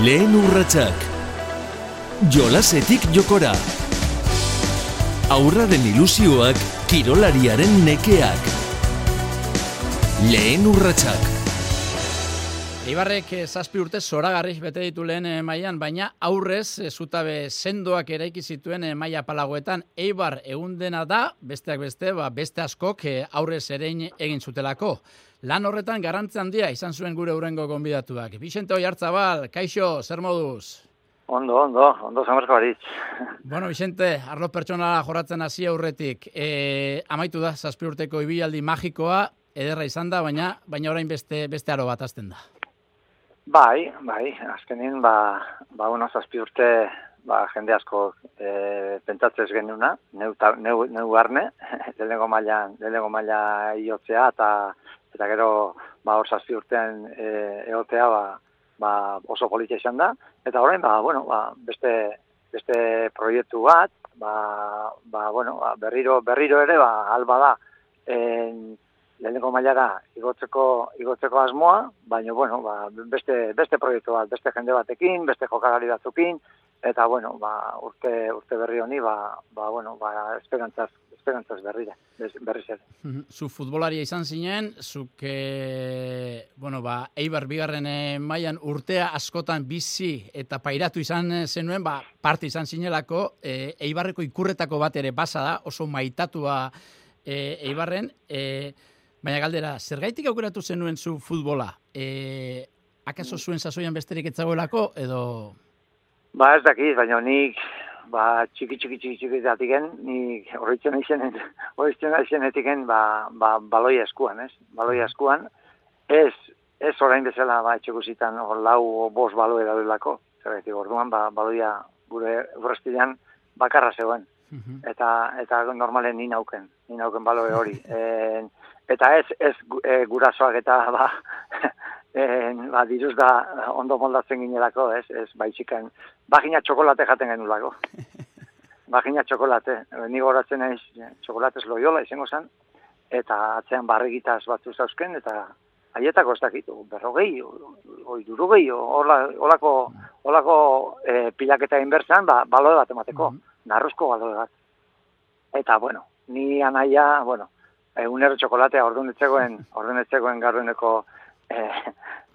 Lehen urratsak. Jolasetik jokora. Aurraren ilusioak, kirolariaren nekeak. Lehen urratsak. Eibarrek eh, zazpi urte zoragarri bete ditu lehen eh, mailan, baina aurrez eh, zutabe sendoak eraiki zituen maila palagoetan Eibar egun dena da, besteak beste, ba, beste askok aurrez erein egin zutelako. Lan horretan garrantzi handia izan zuen gure urrengo gonbidatuak. Vicente Oiartzabal, kaixo, zer moduz? Ondo, ondo, ondo zamarko baritz. Bueno, Vicente, arlo pertsonala jorratzen hasi aurretik. E, amaitu da, zazpi urteko ibilaldi magikoa, ederra izan da, baina baina orain beste beste aro bat azten da. Bai, bai, azkenin, ba, ba bueno, zazpi urte, ba, jende asko e, pentsatzez genuna, neu, neu, neu arne, lehenengo mailan, lehenengo maila iotzea, eta, eta gero, ba, hor zazpi urtean e, egotea, ba, ba, oso politia izan da, eta orain, ba, bueno, ba, beste, beste proiektu bat, ba, ba, bueno, ba, berriro, berriro ere, ba, alba da, en, lehenengo mailara igotzeko igotzeko asmoa, baina bueno, ba, beste beste proiektu bat, beste jende batekin, beste jokalari batzukin eta bueno, ba, urte urte berri honi ba, ba bueno, ba esperantzaz esperantzaz berrira, berriz ere. Zu futbolaria izan zinen, zuk e, bueno, ba, Eibar bigarren eh, mailan urtea askotan bizi eta pairatu izan zenuen, ba, parte izan zinelako, e, Eibarreko ikurretako bat ere basa da, oso maitatua e, Eibarren, e, Baina galdera, zergaitik aukeratu zenuen zu futbola? E, akaso zuen sasoian besterik etzagoelako, edo... Ba ez dakit, baina nik ba, txiki txiki txiki txiki datiken, nik horretzen izenet, horretzen izenetiken ba, ba, baloi eskuan, ez? Baloi eskuan, ez, ez orain bezala ba, etxekusitan or, lau bos baloi daudelako, zergaitik orduan, ba, baloia gure urrestilean bakarra zegoen. Eta, eta normalen ni nauken, ni nauken baloi hori. E, eta ez ez e, gurasoak eta ba en, ba diruz da ondo moldatzen ginelako, ez, ez baitsikan bagina txokolate jaten genulako. bagina txokolate, ni goratzen naiz txokolates loiola izango zen eta atzean barrigitaz batzu zauzken eta haietako ez dakitu, berrogei, oi, durugei, olako, olako e, pilaketa inbertzan, ba, baloe bat emateko, mm -hmm. narruzko baloe bat. Eta, bueno, ni anaia, bueno, egunero txokolatea ordunetzegoen, ordunetzegoen garrueneko eh,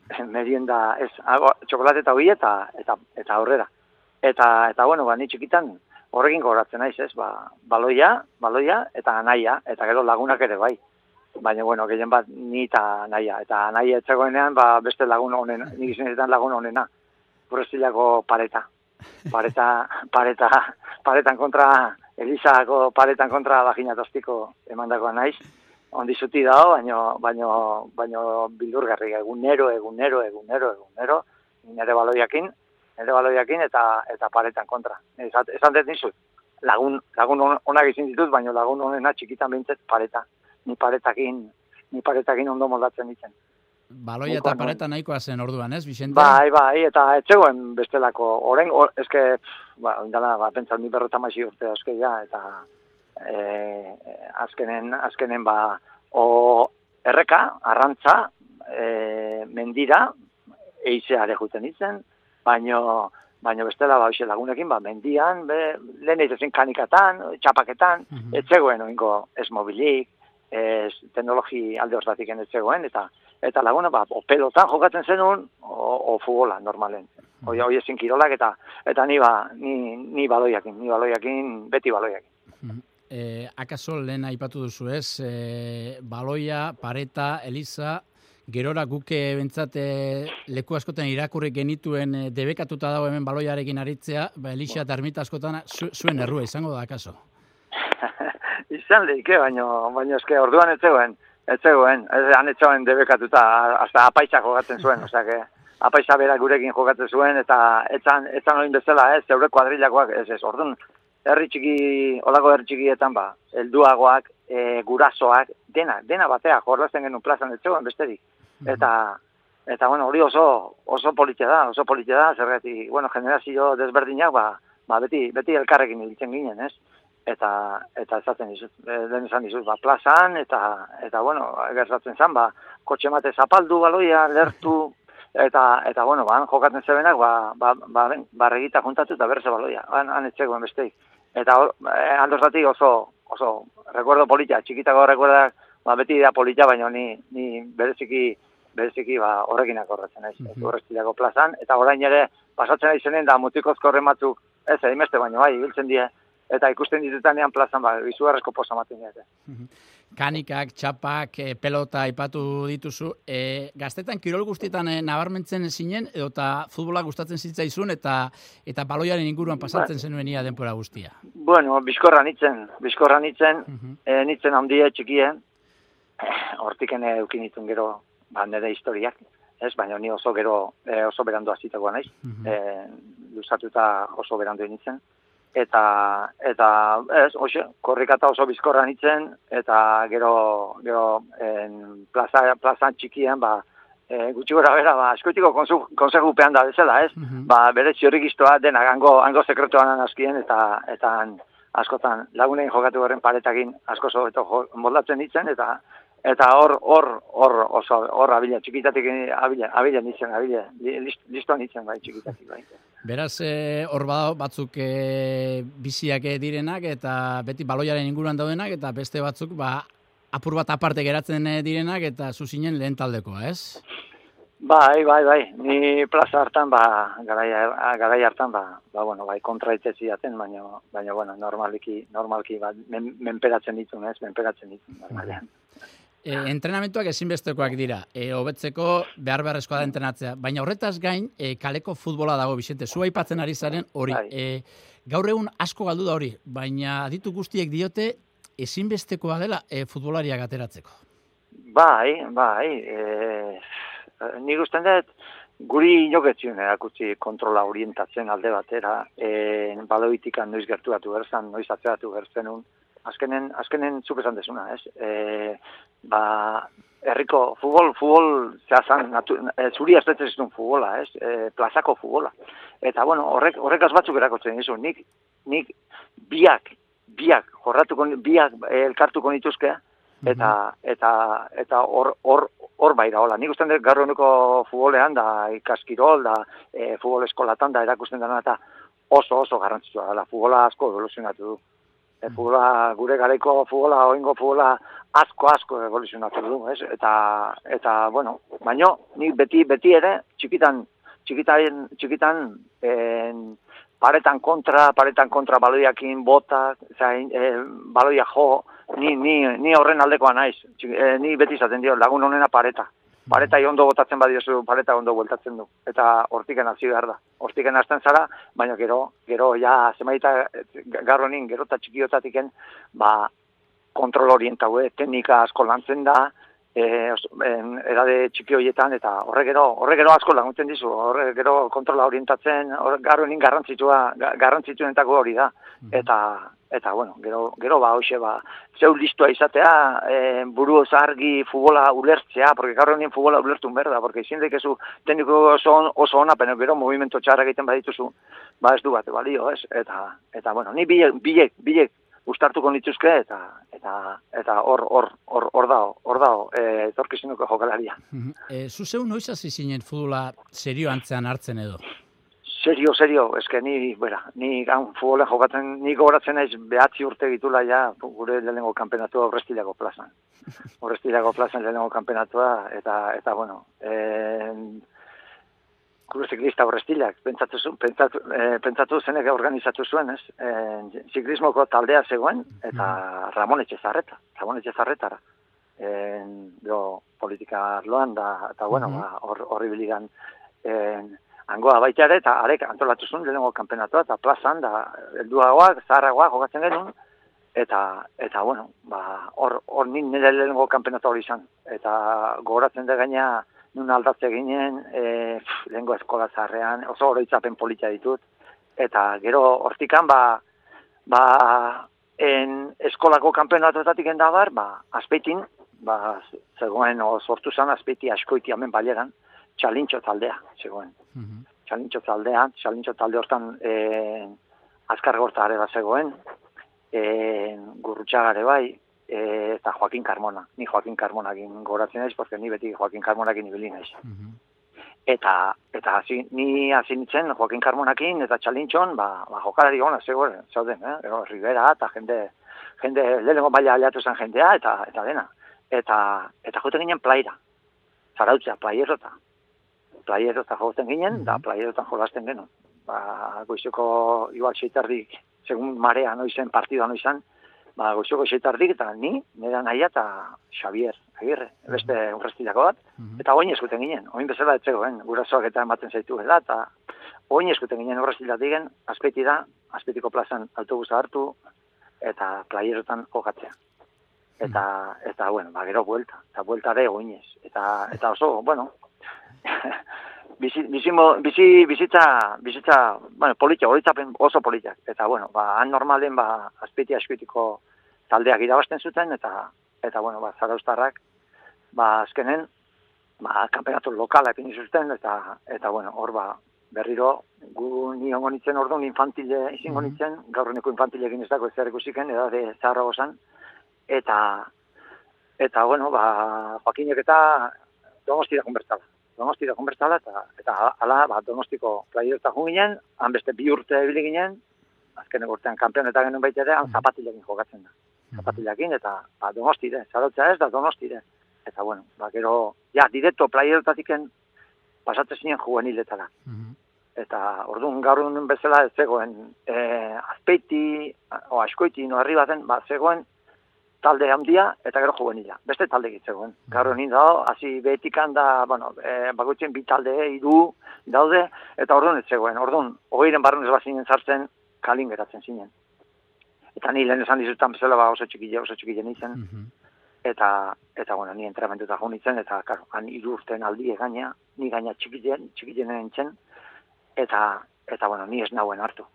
merienda, ez, ago, txokolate eta hoi eta, eta, eta aurrera. Eta, eta bueno, ba, ni txikitan horrekin goratzen naiz, ez, ba, baloia, baloia eta anaia, eta gero lagunak ere bai. Baina, bueno, gehien bat ni eta anaia. Eta anaia etzegoenean, ba, beste lagun honen, nik izanetan lagun honena. Burestilako pareta. Pareta, pareta, paretan kontra Elizako paretan kontra bagina tostiko emandakoa naiz. Ondi zuti dago, baino, baino, baino bildurgarri egunero, egunero, egunero, egunero, nire baloiakin, nire baloiakin eta eta paretan kontra. Esan dut nizut, lagun, lagun onak izin ditut, baino lagun honena txikitan bintzet pareta. Ni paretakin, ni paretakin ondo moldatzen ditzen. Baloia eta pareta nahikoa zen orduan, ez, Vicente? Bai, bai, eta etzegoen bestelako, oren, or, eske, ba, indala, ba, pentsan ni berreta urte eske, ja, eta e, azkenen, azkenen, ba, o, erreka, arrantza, e, mendira, eizea ere juten ditzen, baino, baino bestela, ba, lagunekin, ba, mendian, be, lehen eitzen kanikatan, txapaketan, mm -hmm. etzegoen, oingo, ez mobilik, ez teknologi alde hortatik etzegoen, eta, eta laguna ba o pelotan jokatzen zenun o, o futbola normalen. Hoi hoi ezin kirolak eta eta ni ba ni ni baloiakin, ni baloiakin, beti baloiakin. Eh, akaso lehen aipatu duzu ez, eh, baloia, pareta, eliza, gerora guke bentsate leku askotan irakurri genituen e, debekatuta dago hemen baloiarekin aritzea, ba, Elisa eta Ermita askotan zuen errua izango da akaso? Izan lehike, baino, baino eske orduan ez zegoen ez han etxoen debekatuta, hasta apaisa jokatzen zuen, que apaisa bera gurekin jokatzen zuen, eta etzan, etzan oin bezala, ez, zeure kuadrilakoak, ez, ez, orduan, herri txiki, olako herri txikietan ba, elduagoak, e, gurasoak, dena, dena batea, jorrazen genuen plazan ez zegoen besterik, eta, eta, bueno, hori oso, oso politia da, oso politia da, zergeti, bueno, generazio desberdinak, ba, ba, beti, beti elkarrekin hiltzen ginen, ez, eta eta esaten dizut e, den esan dizut ba plazan eta eta bueno gertatzen zan ba kotxe mate zapaldu baloia lertu eta, eta bueno, ba, jokatzen zebenak, ba, ba, ba, barregita juntatu eta berze baloia, han, han etxegoen besteik. Eta hor, eh, handozatik oso, oso, recuerdo polita, txikitako recuerda, ba, beti da polita, baina ni, ni bereziki, bereziki, ba, horrekin akorretzen naiz, mm -hmm. plazan, eta orain ere, pasatzen nahi da mutikozko horrematzuk, ez, egin beste, baina bai, ibiltzen die, eta ikusten ditutanean plazan, ba, izugarrezko posa maten dira. Mhm. Kanikak, txapak, e, pelota ipatu dituzu. E, gaztetan kirol guztietan e, nabarmentzen zinen, edo eta futbola gustatzen zitzaizun, eta eta baloiaren inguruan pasatzen ba. zenuen ia denpora guztia. Bueno, bizkorra nitzen, bizkorra nitzen, uh e, nitzen handie, txikie, hortiken eukin ditun gero, ba, nire historiak, ez, baina ni oso gero, e, oso berandu azitagoa naiz, uh -huh. e, luzatuta oso berandu nitzen eta eta ez hoxe korrikata oso bizkorra nitzen eta gero gero en plaza plaza txikien ba e, gutxi gora bera ba askotiko konsejupean da bezala ez mhm. ba bere ziorrikistoa dena hango hango sekretuan askien eta eta askotan lagunen jokatu horren paretakin asko sobeto moldatzen ditzen eta eta hor hor hor oso hor abila txikitatik abila abila nitzen abila listo nitzen bai txikitatik bai Beraz, eh, hor e, batzuk e, biziak direnak eta beti baloiaren inguruan daudenak eta beste batzuk ba, apur bat aparte geratzen direnak eta zuzinen lehen taldekoa, ez? Bai, bai, bai. Ni plaza hartan, ba, garai, garai hartan, ba, ba, bueno, bai, kontraitzezi aten, baina, baina, bueno, normaliki, normalki, ba, men, menperatzen ditu, ez? Menperatzen ditu, normalean. E, entrenamentuak ezinbestekoak dira, e, hobetzeko behar beharrezkoa da entrenatzea, baina horretaz gain, e, kaleko futbola dago, Bizente, zu aipatzen ari zaren hori. Bai. E, gaur egun asko galdu da hori, baina ditu guztiek diote ezinbestekoa dela e, futbolariak ateratzeko. Bai, bai, e, nik usten dut, guri inoketzen erakutsi kontrola orientatzen alde batera, e, baloitikan noiz gertuatu berzan, noiz atzeratu berzenun, azkenen, azkenen zuk esan desuna, ez? E, ba, herriko futbol, futbol, zehazan, natu, e, zuri ez dut futbola, ez? E, plazako futbola. Eta, bueno, horrek, horrek batzuk erakotzen dizu, nik, nik biak, biak, jorratuko, biak elkartuko nituzke, eta, eta, eta hor, hor, hor bai da, hola. Nik ustean dut garro futbolean, da ikaskirol, da e, futbol eskolatan, da erakusten dena, eta oso, oso garrantzitsua da, futbola asko evoluzionatu du. E, futbola, gure garaiko futbola, oingo futbola, asko asko evoluzionatu du, ez? Eta, eta bueno, baino, ni beti, beti ere, txikitan, txikitan, txikitan, en, paretan kontra, paretan kontra baloiakin bota, zain, e, baloia jo, ni, ni, ni horren aldekoa naiz, e, ni beti izaten dio, lagun honena pareta pareta ondo botatzen badiozu, pareta ondo bueltatzen du. Eta hortiken hasi behar da. Hortiken hasten zara, baina gero, gero ja, zemaita, garronin, gero eta txikiotatiken, ba, kontrol orientau, teknika asko lantzen da, e, en, erade txiki horietan, eta horre gero, horre gero asko laguntzen dizu, horre gero kontrola orientatzen, horre garronin garrantzitsua, garrantzitsuenetako hori da. Mm-hmm. Eta, eta bueno, gero, gero ba, hoxe, ba, zeu listua izatea, e, buru zargi futbola ulertzea, porque gaur honien futbola ulertun berda, porque izin dekezu tekniko oso, oso ona, pero gero movimento txarra egiten badituzu, ba ez du bat, balio, ez? Eta, eta bueno, ni bilek, bilek, bilek, ustartuko nituzke eta eta eta hor hor hor hor dao hor dao eh etorkizunuko jokalaria. Eh zu zeu noiz hasi zinen futbola serio antzean hartzen edo? Serio, serio, eske ni, bera, ni gaun futbola jokatzen, ni gogoratzen naiz behatzi urte ditula ja, gure lehenengo kampenatua horrestilako plazan. Horrestilako plazan lehenengo kampenatua, eta, eta bueno, eh, gure ziklista horrestilak, pentsatu, pentsatu, eh, pentsatu zenek organizatu zuen, ez? Eh, ziklismoko taldea zegoen, eta Ramon Etxezarreta, Ramon Etxezarretara. Eh, politika arloan, da, eta bueno, uh -huh. ba, horri biligan, eh, angoa baita ere, eta arek antolatu zuen lehenengo kampenatua, eta plazan, da, elduagoak, zaharragoak jokatzen genuen, eta, eta bueno, ba, hor, hor nin nire lehenengo kampenatua hori izan. Eta gogoratzen da gaina, nun aldatze ginen, e, lehenengo eskola zaharrean, oso oroitzapen politia ditut, eta gero hortikan, ba, ba, en eskolako kampenatuetatik endabar, ba, azpeitin, ba, zegoen, o, sortu zen azpeiti askoiti hemen baleran, txalintxo taldea, zegoen. Mm -hmm. Txalintxo taldea, txalintxo talde hortan e, azkar gorta are bat zegoen, e, gurrutxagare bai, e, eta Joaquin Carmona. Ni Joaquin Carmonakin goratzen naiz, porque ni beti Joaquin Carmonakin ibili naiz. Mm -hmm. eta eta hasi ni hasi nintzen Joaquin Carmonakin eta Txalintxon, ba, ba jokalari ona zegoen, zauden, eh? Ero, Rivera eta jende jende lehenengo baila aliatu zen jendea eta eta dena. Eta eta joten ginen plaira. Zarautzea playerota. Playerota joten ginen da playerotan jolasten geno. Ba, goizeko igual seitardik, segun marea noizen partida noizan, ba, goizoko seitardik eta ni, nera naia eta Xavier, agirre, beste urrestilako bat, eta oin eskuten ginen, oin bezala etzegoen, gurasoak eta ematen zaitu eta oin eskuten ginen urrestilatik gen, azpeti da, azpetiko plazan autobusa hartu, eta playerotan jokatzea. Eta, eta, bueno, ba, gero buelta, eta buelta de oinez. Eta, eta oso, bueno, bizi, bizi, bizi, bizitza, bizitza, bueno, politia, oso politia. Eta, bueno, ba, han normalen, ba, azpeti askoitiko taldeak irabazten zuten, eta, eta bueno, ba, zaraustarrak, ba, azkenen, ba, kampeonatu lokalak zuten, eta, eta, bueno, hor, ba, berriro, gu ni ongo nintzen orduan infantile izango mhm. nintzen, gaur neko infantile egin ez dago ez ikusiken, edade zaharra gozan, eta, eta, bueno, ba, joakinek eta domostira konbertala. Domostira konbertala, eta, eta ala, ba, domostiko playerta ginen, han beste bi urte ebili ginen, azken urtean kampeoneta genuen baita ere, han mhm. zapatilekin jokatzen da. Mhm. Zapatilekin, eta ba, domostire, zarotza ez da domostire. Eta, bueno, ba, gero, ja, direkto playertatiken pasatzen zinen juveniletara. Mm Eta orduan gaur bezala ez zegoen e, azpeiti, o askoiti, no herri baten, ba, zegoen talde handia eta gero juvenila. Beste talde gitzegoen. Gaur egun dago, hasi betikan da, bueno, e, bagoitzen bi talde, idu, daude, eta orduan ez zegoen. Orduan, hogeiren barrun ez bazinen zartzen, kalin geratzen zinen. Eta ni lehen esan dizutan bezala ba, oso txikile, oso txikile nintzen. Mm eta eta bueno, ni entrenamentuta jo nintzen eta claro, han hiru urten aldi gaina, ni gaina txikilen, txikilen nintzen eta eta bueno, ni ez nauen hartu.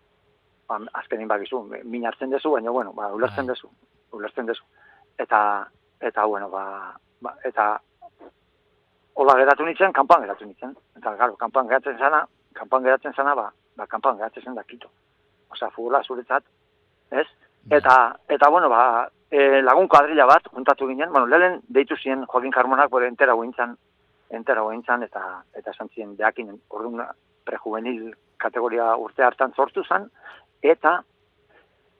Ba, azkenin bakizu, min hartzen dezu, baina bueno, ba ulertzen bai. Ulertzen dezu. Eta eta bueno, ba, ba eta Ola geratu nintzen, kanpan geratu nintzen. Eta, garo, kanpan geratzen zana, kanpan geratzen zana, ba, ba kanpan geratzen zen da kito. Osa, futbola zuretzat, ez? Bai. Eta, eta bueno, ba, e, lagun kuadrilla bat, juntatu ginen, bueno, lehen deitu ziren Joaquin Carmonak, bore entera guintzan, entera guintzan, eta, eta esan ziren, deakin, orduan, prejuvenil kategoria urte hartan sortu zen, eta,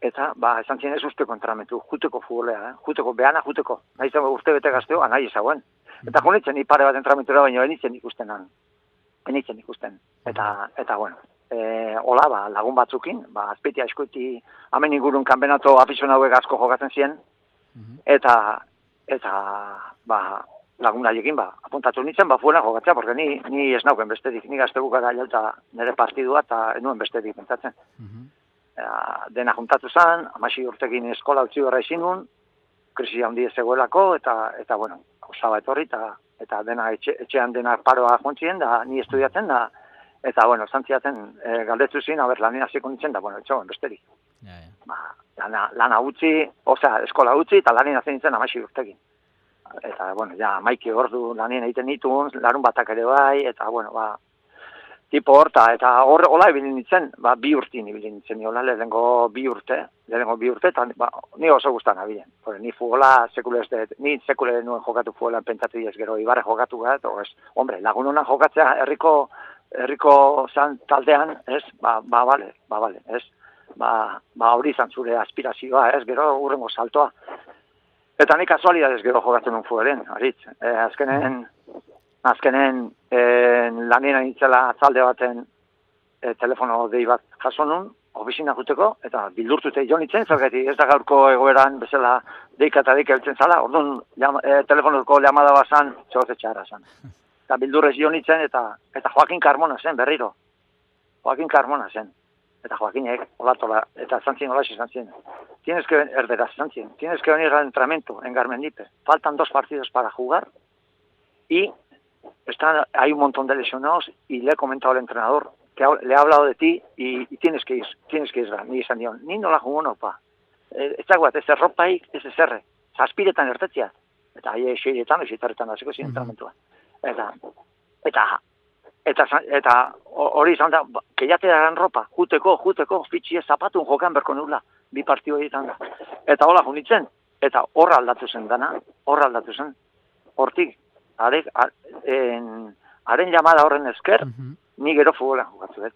eta, ba, esan ziren ez uste kontramentu, juteko futbolea, eh? juteko, behana juteko, nahi zen urte bete gazteo, anai ezagoen. Eta jonitzen, ipare bat entramentura, baina benitzen ikusten han. Benitzen ikusten. Eta, eta, bueno, e, hola, ba, lagun batzukin, ba, azpeti askoiti hamen ingurun kanbenato afizon hauek asko jokatzen ziren, mhm. eta, eta, ba, lagun haiekin, ba, apuntatu nintzen, ba, fuena jokatzea, porque ni, ni ez nauken besterik, ni gazte bukara jalta nire partidua, eta enuen besterik pentsatzen. Dena juntatu zen, amasi urtekin eskola utzi barra izin nuen, krisi handi ez egoelako, eta, eta, bueno, osaba etorri, eta, eta dena etxe, etxean dena paroa jontzien, da, ni estudiatzen, da, Eta, bueno, zantziaten, e, galdetu zin, haber, lanina ziko nintzen, da, bueno, etxoen, besterik. Ja, ja. Ba, lana, lana utzi, osea, eskola utzi, eta lanina zen nintzen amasi urtekin. Eta, bueno, ja, maiki ordu lanina egiten ditun, larun batak ere bai, eta, bueno, ba, tipo horta, eta hor, hola ebili nintzen, ba, bi urti nibili nintzen, ni hola lehenko bi urte, lehenko bi urte, eta, ba, ni oso gustan abilen. Ni fugola, sekule ez dut, ni sekule nuen jokatu fugola pentsatu ez gero, ibarre jokatu gara, ez, hombre, lagun honan jokatzea, herriko, herriko zan taldean, ez, ba, ba, bale, ba, bale, ez, ba, ba, hori izan zure aspirazioa, ez, gero urrengo saltoa. Eta nik kasualidades gero jogatzen un fueren, aritz, e, azkenen, azkenen, e, lanien anitzela talde baten e, telefono dei bat jaso nun, ofizina juteko, eta bildurtute jo nitzen, zergeti, ez da gaurko egoeran bezala deika eta deika eltzen zala, orduan, e, telefonoko llamada bazan, txozetxara zan eta bildurrez jonitzen, eta eta Joaquin Carmona zen, berriro. Joaquin Carmona zen. Eta Joaquinek, olatola, eta zantzien hola zantzien. Tienes que venir, erderaz zantzien, tienes que venir al entrenamiento en Garmendipe. Faltan dos partidos para jugar y están, hay un montón de lesionados y le he comentado al entrenador que le ha hablado de ti y, tienes que ir, tienes que ir, ni izan dion, ni no la jugó no, pa. Eh, ez dagoat, ez erropaik, ez zerre. Zazpiretan ertetzea. Eta aie, xeiretan, xeitaretan, hasiko zin entrenamentua eta eta eta eta hori izan da keiate daran ropa. Juteko juteko fitxie zapatun jokan berko nula. Bi partio izan da. Eta hola junitzen. Eta horra aldatu zen dana horra aldatu zen. Hortik arek en haren llamada horren esker, Mhm. ni gero futbolan jokatu dut.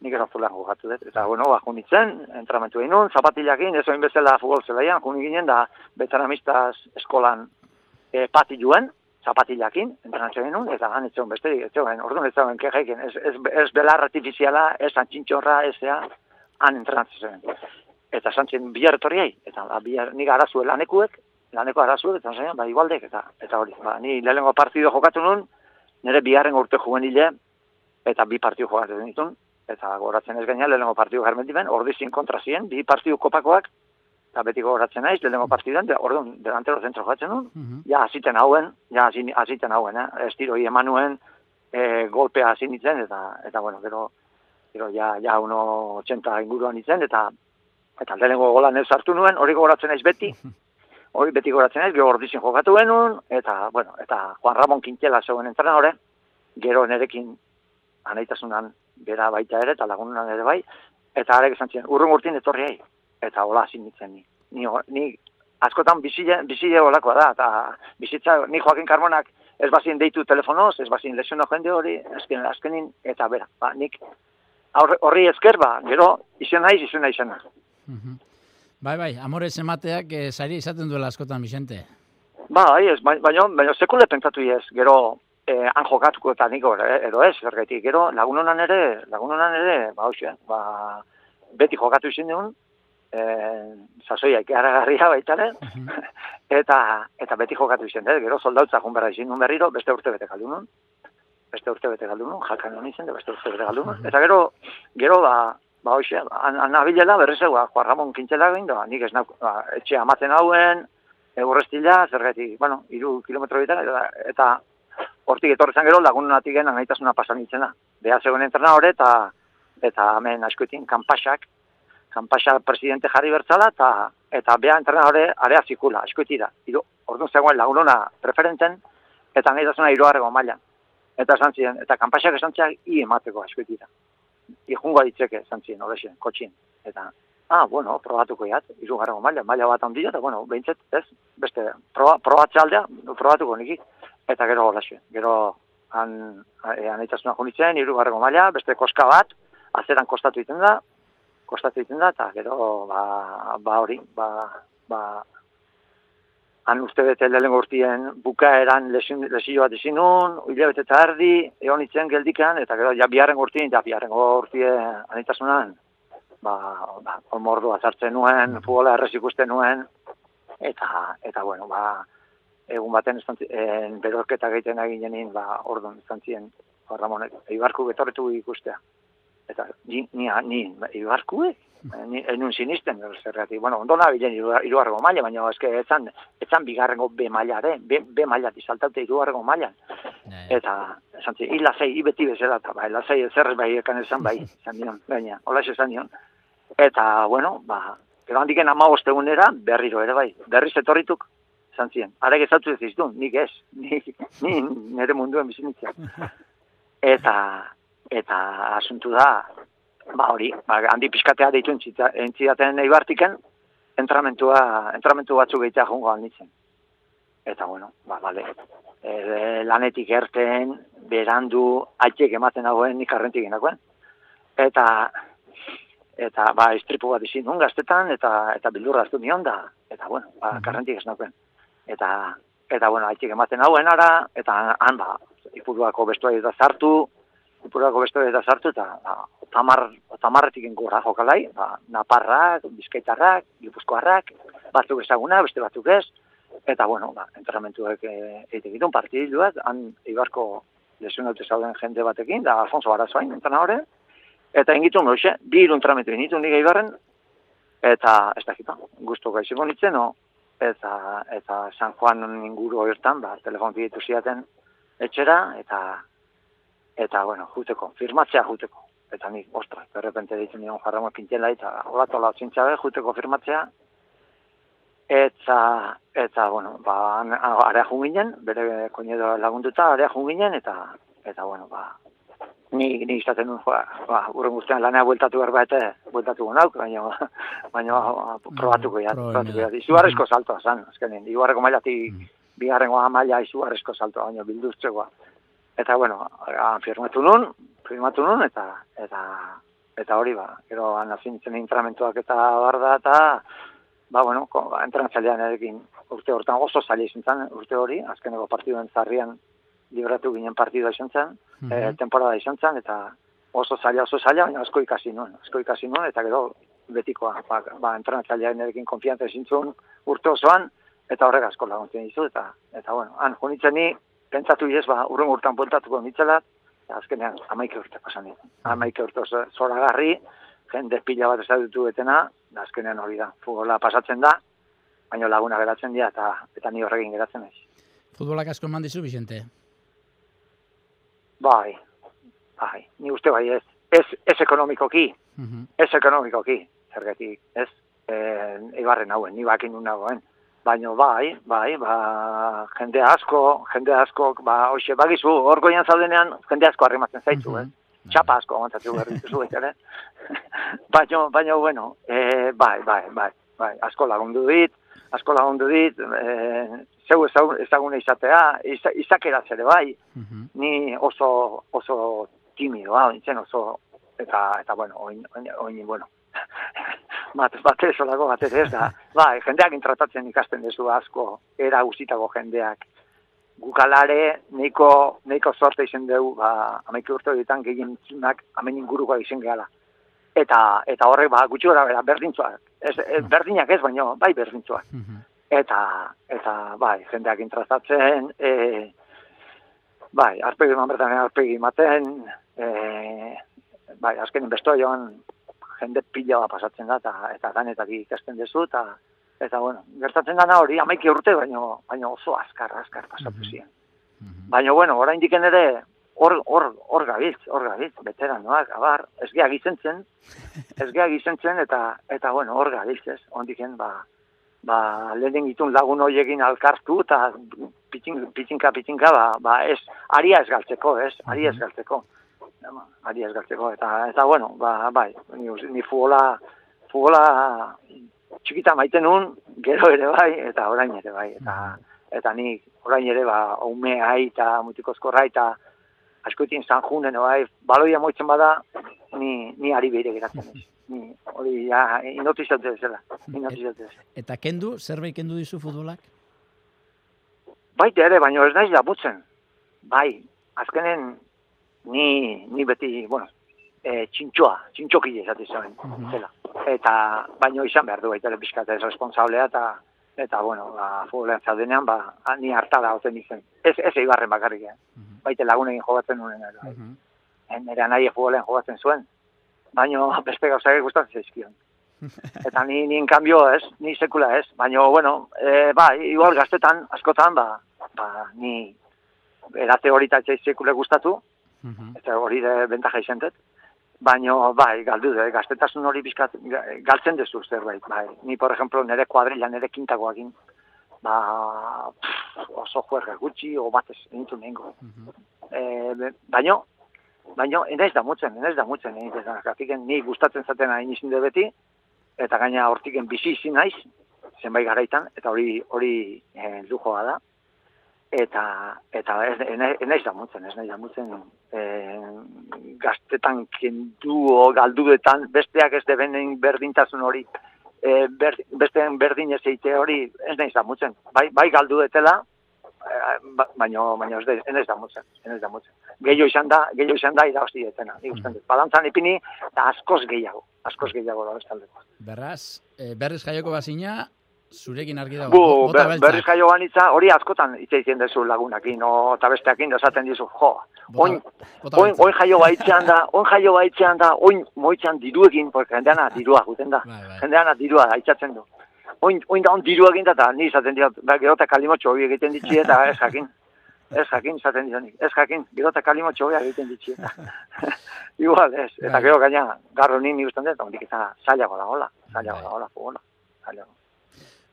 Ni gero futbolan jokatu dut. Eta, bueno, ba, junitzen, entramentu egin nun, zapatilakin, ez oin bezala futbol zelaian, juni ginen, da, betanamistas eskolan e, pati joen, zapatilakin, entrenatzu egin nun, eta han etxeon besterik, etxeon, orduan ez zauen kejaiken, ez, ez, ez belar artifiziala, ez antxintxorra, ez ea, han entrenatzu zen. Eta zantzien bihar etorriai, eta bihar, nik arazue lanekuek, laneko arazuek, eta zain, ba, igualdek, eta, eta hori, ba, ni lehenengo partido jokatu nun, nire biharren urte juvenile, eta bi partidu jokatu ditun, eta goratzen ez gaina lehenengo partidu germentiben, ordizin kontra ziren, bi partidu kopakoak, eta beti goratzen naiz, lehenengo partiduan, de, orduan, delantero zentro jokatzen nun, Mhm. ja hasiten hauen, ja hasi- hasiten hauen, eh? estiroi eman nuen, e, golpea hasi nintzen, eta, eta bueno, gero, gero ja, ja uno 80 inguruan nintzen, eta eta lehenengo golan ez hartu nuen, hori goratzen naiz beti, hori beti goratzen naiz, gero ordizin jokatu genuen, eta, bueno, eta Juan Ramon Quintela zegoen entrenadore, gero nerekin anaitasunan bera baita ere, eta lagunan ere bai, eta arek esan ziren, urrun urtin etorriai, eta hola hasi nintzen ni. Ni, ni askotan bizile, bizile olakoa da, eta bizitza, ni Joaquin Carmonak ez bazien deitu telefonoz, ez bazien lesiono jende hori, azken, azkenin, eta bera, ba, nik horri esker, ba, gero, izen naiz, izen naizena. Mhm. Bai, bai, amorez emateak eh, sari izaten duela askotan, Vicente. Ba, bai, ez, bai- baina, baina sekule pentsatu ez, gero, eh, han jokatuko eta niko, eh, edo ez, zergaitik, gero, lagunonan ere, lagunonan ere, ba, hoxe, ba, beti jokatu izin duen, eh, sasoiak aragarria baita ere, eta, eta beti jokatu izin dut, gero soldautza jun berra izin duen berriro, beste urte bete galdu nun, beste urte bete galdu nun, jalkan honi zen, beste urte bete galdu nun, eta gero, gero, ba, ba, hoxe, an, an abilela berriz egu, ba, Juan Ramon Kintxela da, nik ez nauk, ba, etxe amaten hauen, egurrestila, zergatik, bueno, iru kilometro bitan, eta, eta hortik etorri zen gero lagunatik gen anaitasuna pasan itzena. Beha zegoen entrenadore eta eta hemen askoetin kanpasak, kanpasa presidente jarri bertzala eta eta beha entrenadore area zikula, askoetira. Iru, orduan zegoen lagunona preferenten eta anaitasuna irugarrego mailan. Eta esan ziren, eta kanpasak esan ziren, i emateko askoetira. Ijungo ditzeke esan ziren, horrexen, kotxin. Eta, ah, bueno, probatuko jat, irugarrego maila, maila bat handia, eta bueno, behintzet, ez, beste, proba, probatzaldea, probatuko niki eta gero holaxe. Gero han e, anaitasuna junitzen, hirugarrego maila, beste koska bat, azeran kostatu egiten da, kostatu egiten da, eta gero ba, ba hori, ba, ba, han uste bete lehenengo urtien bukaeran lesio bat izin nun, hilabete eta erdi, egon itzen geldikan, eta gero ja biharren urtien, ja biharren urtie anaitasunan, ba, ba, onmordu azartzen nuen, futbola errez ikusten nuen, eta, eta bueno, ba, egun baten estantzien, berorketa egiten egin ba, orduan estantzien, ba, Ramonek, Eibarku betorretu ikustea. Eta ni, ni, ni Eibarku, ni, enun sinisten, zergatik, bueno, ondo nabilen irugarrego maila, baina eske etzan, etzan bigarrengo B mailare, B, B maila dizaltaute irugarrego mailan. Ja, ja. Eta, esan zi, hila zei, ibeti bezala, eta bai, hila zei, zer bai ekan esan bai, esan dion, baina, hola esan dion. Eta, bueno, ba, gero handiken ama egunera, berriro ere bai, berriz etorrituk, esan ziren, arek ezautu ez iztun, nik ez, ni, ni nire munduen bizinitzea. Eta, eta asuntu da, ba hori, ba, handi pixkatea deitu entzidaten eibartiken, entramentua, entramentu batzuk egitea jongo alnitzen. Eta bueno, ba, bale, e, lanetik erten, berandu, aitek ematen dagoen nik arrentik enakoen. Eta, eta ba, istripu bat izin nun gaztetan, eta, eta bildurra aztu nion da, eta bueno, ba, karrentik ez nagoen. Eta, eta bueno, aitek ematen hauen ara, eta han ba, ipuruako bestuai eta zartu, ipuruako bestuai eta zartu, eta ba, otamar, otamarretik gora jokalai, ba, naparrak, bizkaitarrak, gipuzkoarrak, batzuk ezaguna, beste batzuk ez, eta bueno, ba, entrenamentuek e, egiten ditun partiduak, han Ibarko lesionatu zauden jende batekin, da Alfonso Arazoain, entrenadore, eta ingitun hoxe, bi hiru entrenamentu ingitun nik Ibarren, eta ez dakita, guztu gaiziko nintzen, no? eta, eta San Juan inguru hortan, ba, telefonik ditu ziaten etxera, eta, eta, bueno, juteko, firmatzea juteko. Eta nik, ostra, berrepente ditu nion jarramo pintela, eta holatola zintzabe, juteko firmatzea, eta, eta, bueno, ba, area junginen, bere koinedo lagunduta, area junginen, eta, eta, bueno, ba, ni, ni izaten nuen, joa, ba, urren guztian lanea bueltatu behar bat, bueltatu gonauk, baina, baina ba, probatuko ja, Proben, probatuko ja. ja. Izugarrizko saltoa zan, azkenin, izugarreko mailatik, Mm. bigarrengo maila izugarrizko saltoa, baina bilduztzekoa. Eta bueno, han firmatu nun, firmatu nun, eta, eta, eta hori ba, gero anazintzen intramentuak eta barda, eta, ba, bueno, ba, entrenatzailean erekin urte hortan oso zaila izan zen, urte hori, azkeneko partiduen zarrian libratu ginen partidua izan zen, Mhm. e, temporada izan zen, eta oso zaila, oso zaila, baina asko ikasi nuen, asko ikasi nuen, eta gero betikoa, ba, ba entrenatzailean erekin konfiantza ezintzun urte osoan, eta horrek asko laguntzen dizu, eta, eta bueno, han, jonitzen ni, pentsatu iez, ba, urren urtan bueltatuko nitzela, eta azkenean, amaike urte pasan ditu. Amaike urte zoragarri, jende pila bat ezatutu betena, da azkenean hori da, futbola pasatzen da, baina laguna geratzen dira, eta, eta ni horrekin geratzen ez. Futbolak asko eman dizu, Vicente. Bai, bai, ni uste bai ez, ez, ez ekonomikoki, Mhm. ez ekonomikoki, zergatik, ez, e, eibarren hauen, ni bakin nun nagoen. Baina bai, bai, ba, jende asko, jende asko, ba, hoxe, bagizu, hor goian zaudenean, jende asko harrimatzen zaitu, Mhm. eh? Txapa asko aguantatu behar dituzu, ere. baina, baina, bueno, e, bai, bai, bai, bai, asko lagundu dit, asko lagundu dit, e, zeu ezagun, ezaguna izatea, iza, izakeraz ere bai, Mhm. ni oso oso timidoa, nintzen oso eta eta bueno, oin oin, oin bueno. Bat bat ez olako bat ez da. Bai, jendeak intratatzen ikasten dezu asko, era guztitako jendeak. Gukalare, neiko, neiko sorte izen dugu, ba, amaiki urte horietan gehien zunak amen inguruko izen gehala. Eta, eta horrek, ba, gutxi gara bera, berdintzuak. Ez, ez, berdinak ez, baino, bai berdintzuak Mhm. eta eta bai, jendeak intratatzen, e, bai, arpegi bertan arpegi ematen, e, bai, azkenin besto joan jende pila bat pasatzen da, eta, eta danetak ikasten dezu, eta, eta bueno, gertatzen dana hori, amaiki urte, baino, baino oso azkar, azkar pasatu Mhm. ziren. Mhm. Baina, bueno, orain diken ere, hor, hor, hor gabiltz, hor gabiltz, veteranoak, abar, ez geha gizentzen, ez geha gizentzen, eta, eta bueno, hor gabiltz, ez, ondiken, ba, ba, lehen ditun lagun hoiekin alkartu, eta pitxin, pitxinka, pitxinka, ba, ba, ez, aria ez galtzeko, ez, aria ez Mhm. galtzeko, aria ez galtzeko, eta, eta, bueno, ba, bai, ni, ni futbola, futbola txikita maiten nun, gero ere bai, eta orain ere bai, eta, eta ni orain ere ba umea eta mutikozkorra eta askoetin San Junen bai baloia moitzen bada ni ni ari beire geratzen ez. Ni hori ja inotizatu bezala. Inotizatu bezala. Eta kendu, zerbait kendu dizu futbolak? Baita ere, baino ez naiz labutzen. Bai, azkenen ni ni beti, bueno, eh txintxoa, txintxoki esate zuen, zela. Eta baino izan behar du baita ere pixkat ez responsablea eta eta bueno, ba futbolean zaudenean ba ni hartara oten izen. Ez ez eibarren bakarrik. Eh? Mhm. Baita lagunekin jogatzen nuen bai. Mhm. Nera nahi futbolean jogatzen zuen. Baino beste gauzak gustatzen zaizkion. Eta ni, ni en cambio ez, ni sekula ez. Baino, bueno, e, ba, igual gaztetan, askotan, ba, ba, ni erate hori eta sekule Mhm. eta hori de bentaja izan dut. Baino, bai, galdu, de, gaztetasun hori bizkat, galtzen dezu zerbait, bai. Ni, por ejemplo, nire kuadrilla, nire kintagoakin, ba, pff, oso juerga gutxi, o batez, nintu nengo. Mhm. E, be- baino, baino, enaiz da mutzen, enaiz da mutzen, egin dezan, gatiken ni gustatzen zaten hain izin de beti, eta gaina hortiken bizi izin naiz, zenbait garaitan, eta hori hori e, lujoa da, eta eta ez ez naiz da mutzen, ez naiz da mutzen e, gaztetan kendu galduetan besteak ez debenen berdintasun hori e, ber, besteen berdin ez eite hori ez naiz da mutzen. Bai, bai galdu detela, eh, ba- baino baino ez, ez naiz da mutzen, ez naiz da mutzen. Gehiago izan da, gehiago izan da irabazi detena. Nik uste dut. Balantzan ipini, eta askoz gehiago, askoz gehiago da bestaldeko. Beraz, e, berriz jaioko bazina, zurekin argi dago. Bu, ber, berriz jaio banitza, hori askotan hitz egiten dezu lagunakin, o, eta besteakin esaten dizu, jo, oin, oin, oin jaio baitzean da, oin jaio baitzean da, oin moitzean diruekin, porque jendeana dirua guten da, Bai, bai. jendeana dirua aitzatzen du. Oin, oin da on dirua egin da, ni izaten diot, ba, gero eta kalimotxo hori egiten ditzi eta ez jakin. Ez jakin, izaten diot nik. Ez jakin, gero eta kalimotxo hori egiten ditzi eta. Igual, ez. Eta Bai. gero gaina, garro ni ni usten dut, ondik eta zailago da hola, zailago Bai. da hola, futbola, zailago.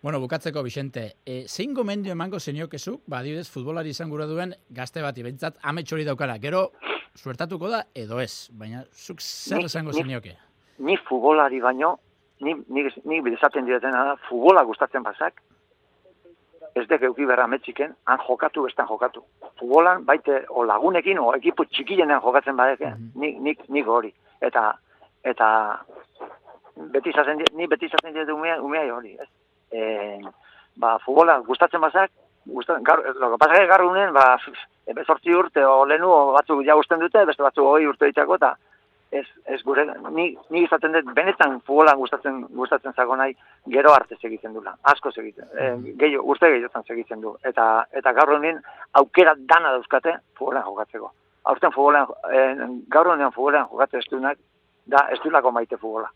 Bueno, bukatzeko, Vicente, e, zein gomendio emango zeniokezuk, ba, adibidez, futbolari izan gura duen gazte bati, behintzat, amets hori daukara. Gero, suertatuko da, edo ez, baina zuk zer esango zenioke? ni futbolari baino, ni, ni, ni esaten dietena da, futbola gustatzen bazak, ez dek euki berra metziken, han jokatu, bestan jokatu. Futbolan, baite, o lagunekin, o ekipu txikienean jokatzen badeke, nik, nik, nik hori. Eta, eta, beti izaten, ni beti izaten dut umea, umea hori, ez? E, ba, futbola gustatzen bazak, gustatzen, gar, lo que pasa que garrunen, ba, ebezortzi urte, o lehenu, batzuk ja gusten dute, beste batzuk hori urte ditako, eta, ez, ez gure, ni, ni izaten dut, benetan futbolan gustatzen, gustatzen zago nahi, gero arte segitzen dula, asko segitzen, e, gehiago, urte gehiotan segitzen du, eta, eta gaur honen aukera dana dauzkate futbolan jokatzeko. Aurten futbolan, e, gaur honean futbolan jokatzen ez duenak, da ez maite futbola.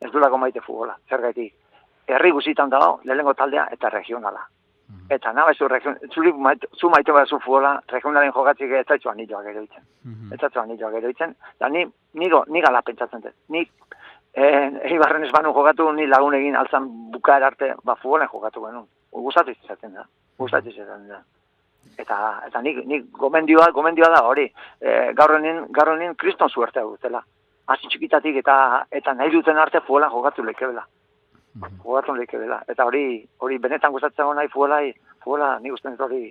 Ez maite futbola, zer gaitik. Herri guzitan dago, lehenengo taldea eta regionala. Eta nahi zu, region, zuri zu maite bat zu futbola, regionalen jokatzik ez zaitzu anilloak ere ditzen. Ez zaitzu anilloak ere ditzen. Da ni, nigo, ni gala pentsatzen dut. Ni, eh, eibarren ez banu jokatu, ni lagun egin altzan bukaer arte, ba futbolen jokatu genuen. Gustatu izaten da. Gustatu izaten da. Eta, eta nik, nik gomendioa, gomendioa da hori. E, gaur honin, gaur honin kriston zuertea dutela. Hasi txikitatik eta eta nahi duten arte futbolan jokatu lekebela. Jogatu lekebela. Eta hori hori benetan gustatzen nahi futbolai, futbola nik usten dut hori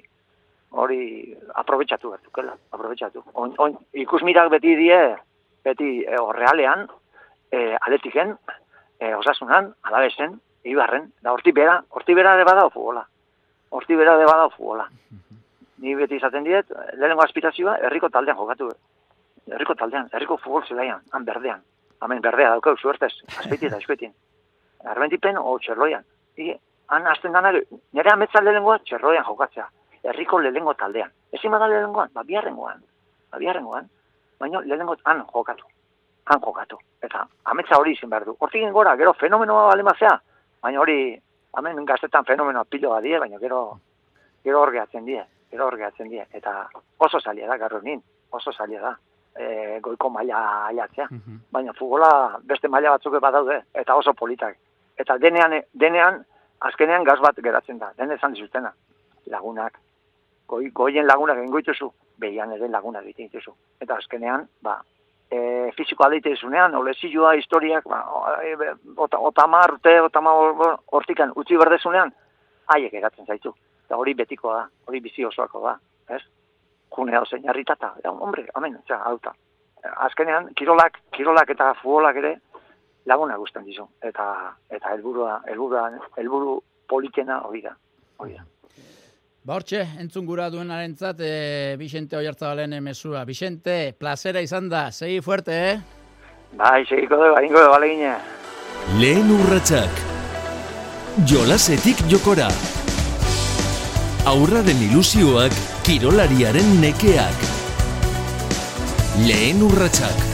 hori aprobetxatu bertukela, aprobetxatu. On, on, ikus mirak beti die, beti e, horrealean, e, aletiken, e, osasunan, alabesen, ibarren, da horti bera, horti bera de badao futbola. Horti bera de badao futbola. Ni beti izaten diet, lehenengo aspirazioa, herriko taldean jokatu. Herriko taldean, herriko futbol zelaian, han berdean. Hemen berdea daukau, suertez, azpeiti eta eskuetin. Arbentipen o txerloian. I, han azten gana, nire ametza lehenengoa txerloian jokatzea. Herriko lehenengo taldean. Ezin bada lehenengoan, ba biharrengoan. Ba biharrengoan. Baina lehenengo han jokatu. Han jokatu. Eta ametza hori izin behar du. Hortik gora, gero fenomenoa balemazea. Baina hori, hemen gaztetan fenomenoa piloa die, baina gero, gero hor gehatzen die. Gero hor gehatzen die. Eta oso zalia da, garro nin. Oso zalia da. E, goiko maila aiatzea. Baina futbola beste maila batzuk badaude. Eta oso politak. Eta denean, denean, azkenean gaz bat geratzen da. Den esan dizutena. Lagunak. Goi, goien lagunak egin goituzu. Behian ere lagunak egiten dituzu. Eta azkenean, ba, e, fizikoa deite izunean, olezioa, historiak, ba, e, ota, otamar, urte, otamar, hortikan, utzi berdezunean, haiek eratzen zaitu. Eta hori betikoa da, hori bizi osoako da, ez? June hau zein harritata, hombre, amen, tza, hauta. Azkenean, kirolak, kirolak eta futbolak ere, laguna guztan dizu. Eta, eta helburua, helburua, helburu politena hori da, hori da. Ba hortxe, entzun gura duenaren zat, e, Vicente Oiartzabalen mesua. Vicente, plazera izan da, segi fuerte, eh? Bai, segiko dugu, haringo dugu, bale gine. Lehen urratsak. Jolasetik jokora. Aurraren ilusioak, kirolariaren nekeak. Lehen urratsak.